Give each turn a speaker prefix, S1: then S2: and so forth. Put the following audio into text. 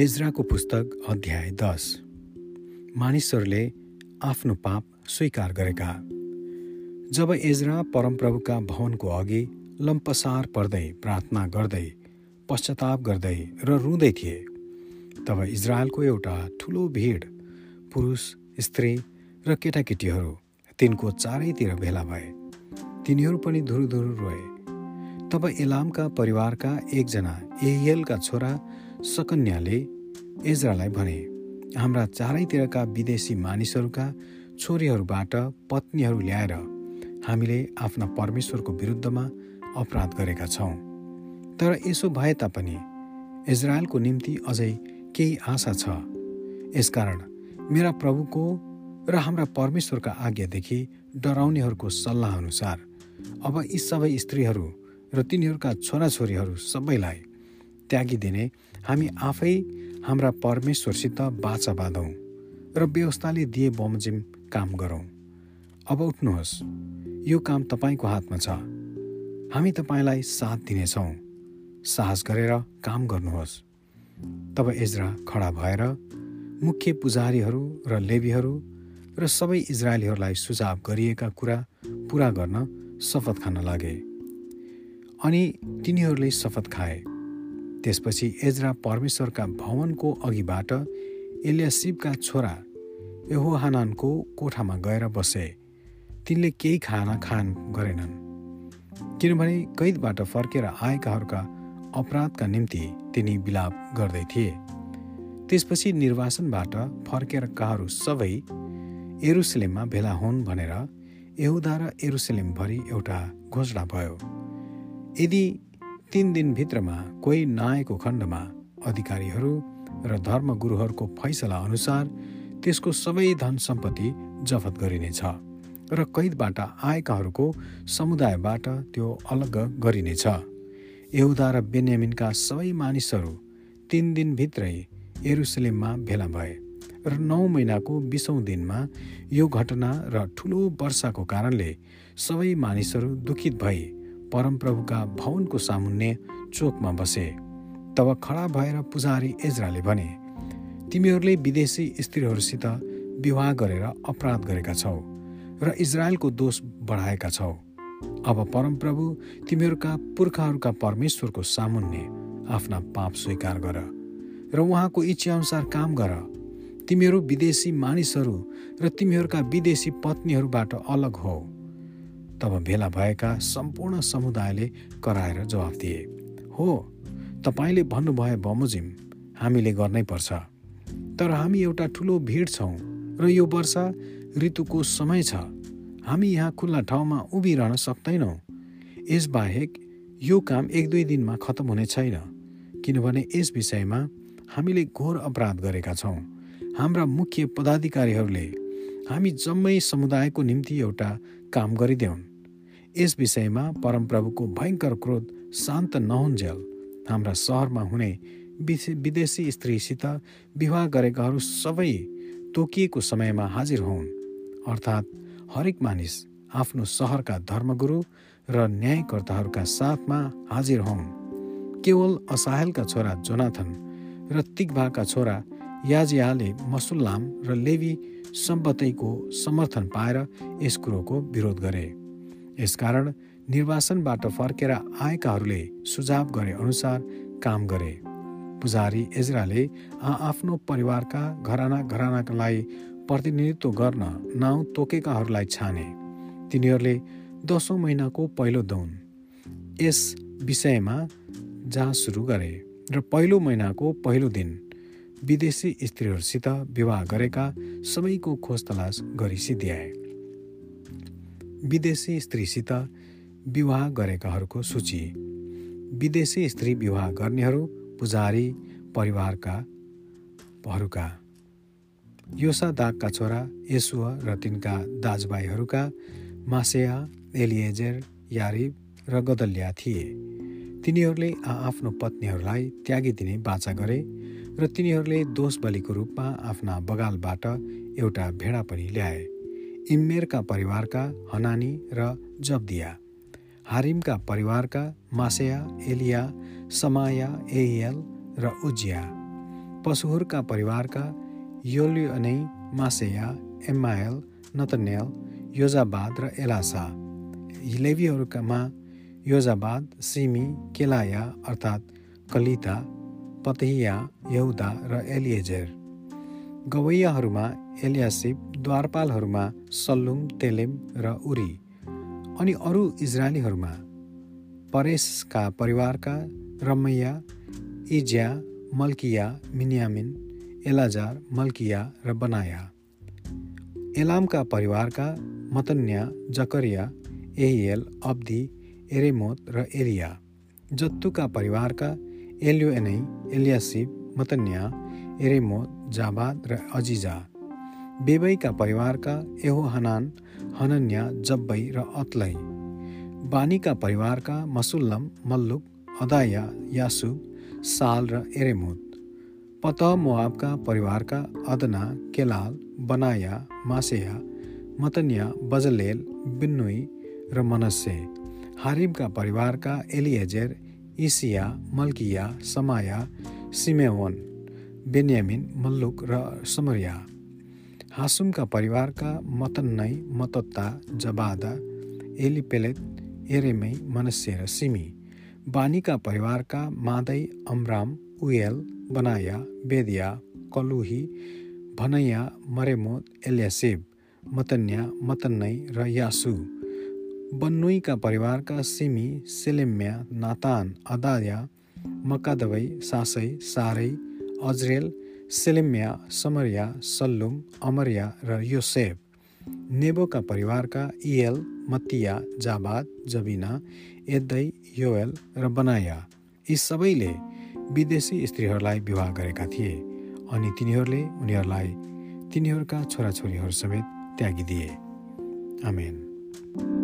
S1: एजराको पुस्तक अध्याय दस। मानिसहरूले आफ्नो पाप स्वीकार गरेका। जब एजरा परमप्रभुका भवनको अघि लम्पसार पर्दै प्रार्थना गर्दै पश्चाताप गर्दै र रुँदै थिए तब इजरायलको एउटा ठुलो भिड पुरुष स्त्री र केटाकेटीहरू तिनको चारैतिर भेला भए। तिनीहरू पनि धुरुधुरु रोए। तब एलामका परिवारका एकजना एहियलका छोरा सकन्याले एजरालाई भने हाम्रा चारैतिरका विदेशी मानिसहरूका छोरीहरूबाट पत्नीहरू ल्याएर हामीले आफ्ना परमेश्वरको विरुद्धमा अपराध गरेका छौँ। तर यसो भए तापनि इजरायलको निम्ति अझै केही आशा छ। यसकारण मेरा प्रभुको र हाम्रा परमेश्वरका आज्ञादेखि डराउनेहरूको सल्लाह अनुसार अब यी सबै स्त्रीहरू र तिनीहरूका छोराछोरीहरू सबैलाई त्यागिदिने हामी आफै हाम्रा परमेश्वरसित बाचा बाँधौँ र व्यवस्थाले दिए बमोजिम काम गरौँ। अब उठ्नुहोस्। यो काम तपाईँको हातमा छ। हामी तपाईँलाई साथ दिनेछौँ। साहस गरेर काम गर्नुहोस्। तब एजरा खडा भएर मुख्य पुजारीहरू र लेबीहरू र सबै इजरायलीहरूलाई सुझाव गरिएका कुरा पुरा गर्न शपथ खान लागे। अनि तिनीहरूले शपथ खाए। त्यसपछि एजरा परमेश्वरका भवनको अघिबाट एलियासिबका छोरा यहोहानानको कोठामा गएर बसे। तिनले केही खाना खान गरेनन्। किनभने कैदबाट फर्केर आएकाहरूका अपराधका निम्ति तिनी विलाप गर्दै थिए। त्यसपछि निर्वासनबाट फर्केर काहरू सबै एरुसलेममा भेला हुन् भनेर यहुदा र एरुसलेमभरि एउटा घोषणा भयो। यदि तिन दिनभित्रमा कोही नआएको खण्डमा अधिकारीहरू र धर्मगुरुहरूको फैसला अनुसार त्यसको सबै धन सम्पत्ति जफत गरिनेछ र कैदबाट आएकाहरूको समुदायबाट त्यो अलग गरिनेछ। यहुदा र बेन्यामिनका सबै मानिसहरू तिन दिनभित्रै एरुसलेममा भेला भए र नौ महिनाको बिसौँ दिनमा यो घटना र ठुलो वर्षाको कारणले सबै मानिसहरू दुखित भए परमप्रभुका भवनको सामुन्ने चोकमा बसे। तब खडा भएर पुजारी एजराले भने तिमीहरूले विदेशी स्त्रीहरूसित विवाह गरेर अपराध गरेका छौ र इजरायलको दोष बढाएका छौ। अब परमप्रभु तिमीहरूका पुर्खाहरूका परमेश्वरको सामुन्ने आफ्ना पाप स्वीकार गर र उहाँको इच्छाअनुसार काम गर। तिमीहरू विदेशी मानिसहरू र तिमीहरूका विदेशी पत्नीहरूबाट अलग हो। तब भेला भएका सम्पूर्ण समुदायले कराएर जवाफ दिए। हो तपाईँले भन्नुभए बमोजिम हामीले गर्नै पर्छ। तर हामी एउटा ठुलो भिड छौँ र यो वर्षा ऋतुको समय छ। हामी यहाँ खुल्ला ठाउँमा उभिरहन सक्दैनौँ। यसबाहेक यो काम एक दुई दिनमा खतम हुने छैन। किनभने यस विषयमा हामीले घोर अपराध गरेका छौँ। हाम्रा मुख्य पदाधिकारीहरूले हामी जम्मै समुदायको निम्ति एउटा काम गरिदेऊन्। यस विषयमा परमप्रभुको भयङ्कर क्रोध शान्त नहुन्जेल। हाम्रा सहरमा हुने विदेशी स्त्रीसित विवाह गरेकाहरू सबै तोकिएको समयमा हाजिर हुन्। अर्थात् हरेक मानिस आफ्नो सहरका धर्मगुरु र न्यायकर्ताहरूका साथमा हाजिर हुन्। केवल असाहेलका छोरा जोनाथन र तिग्भाका छोरा याजियाले मसुल्लाम र लेवी सम्बतैको समर्थन पाएर यस कुरोको विरोध गरे। यसकारण निर्वासनबाट फर्केर आएकाहरूले सुझाव गरे अनुसार काम गरे। पुजारी एजराले आफ्नो परिवारका घराना घरानालाई प्रतिनिधित्व गर्न नाउँ तोकेकाहरूलाई छाने। तिनीहरूले दसौँ महिनाको पहिलो दौन। यस विषयमा जहाँ सुरु गरे र पहिलो महिनाको पहिलो दिन विदेशी स्त्रीहरूसित विवाह गरेका सबैको खोज तलास गरी विदेशी स्त्रीसित विवाह गरेकाहरूको सूची। विदेशी स्त्री विवाह गर्नेहरू पुजारी परिवारका हरूका योसा दागका छोरा यसुव र तिनका दाजुभाइहरूका मासेया एलिएजेर यारिब र गदल्या थिए। तिनीहरूले आआफ्नो पत्नीहरूलाई त्यागिदिने बाचा गरे र तिनीहरूले दोष बलिको रूपमा आफ्ना बगालबाट एउटा भेडा पनि ल्याए। इम्मेरका परिवारका हनानी र जब्दिया हारिमका परिवारका मासेया एलिया समाया एयल र उजिया पशुहुरका परिवारका योल्यु नै मासेया एम्मायल नतन्याल योजाबाद र एलासा लेबीहरूकामा योजाबाद सिमी केलाया अर्थात् कलिता पतहिया यहुदा र एलिएजेर गवैयाहरूमा एलियासिप द्वारपालहरूमा सल्लुम तेलेम र उरी अनि अरू इजरायलीहरूमा परेशका परिवारका रमैया इज्या मल्किया मिनियामिन एलाजार मल्किया र बनाया। एलामका परिवारका मतन्या जकरिया एहिएल अब्दी एरेमोत र एरिया जत्तुका परिवारका एलियोएनै एलियासिब मतन्या एरेमोत जाबाद र अजिजा। बेबैका परिवारका एहो हनान हनन्या जब्बै र अत्लै बानीका परिवारका मसुल्लम मल्लुक अदाया यासुब साल र एरेमुत। पत मोआबका परिवारका अदना केलाल बनाया मासेया मतन्या बजलेल बिन्नुई र मनस्से। हारिबका परिवारका एलिएजेर इसिया मल्किया समाया सिमेवन बेन्यामिन मल्लुक र समरिया। हासुमका परिवारका मतन्नै मतत्ता जबादा एलिपेलेत एरेमै मनस्य र सिमी। बानीका परिवारका मादै अमराम उयल बनाया बेदिया कलुही भनैया मरेमोत एल्यासिब मतन्या मतन्नै र यासु। बन्नुईका परिवारका सिमी सेलेम्या नातान अदाया मकादवै सासै सारै अजरेल सेलेम्या समरिया सल्लुम अमरिया र योसेफ। नेबोका परिवारका इयल मतिया जाबाद जबिना एद्दै योएल र बनाया। यी सबैले विदेशी स्त्रीहरूलाई विवाह गरेका थिए अनि तिनीहरूले उनीहरूलाई तिनीहरूका छोराछोरीहरू समेत त्यागिदिए। आमेन।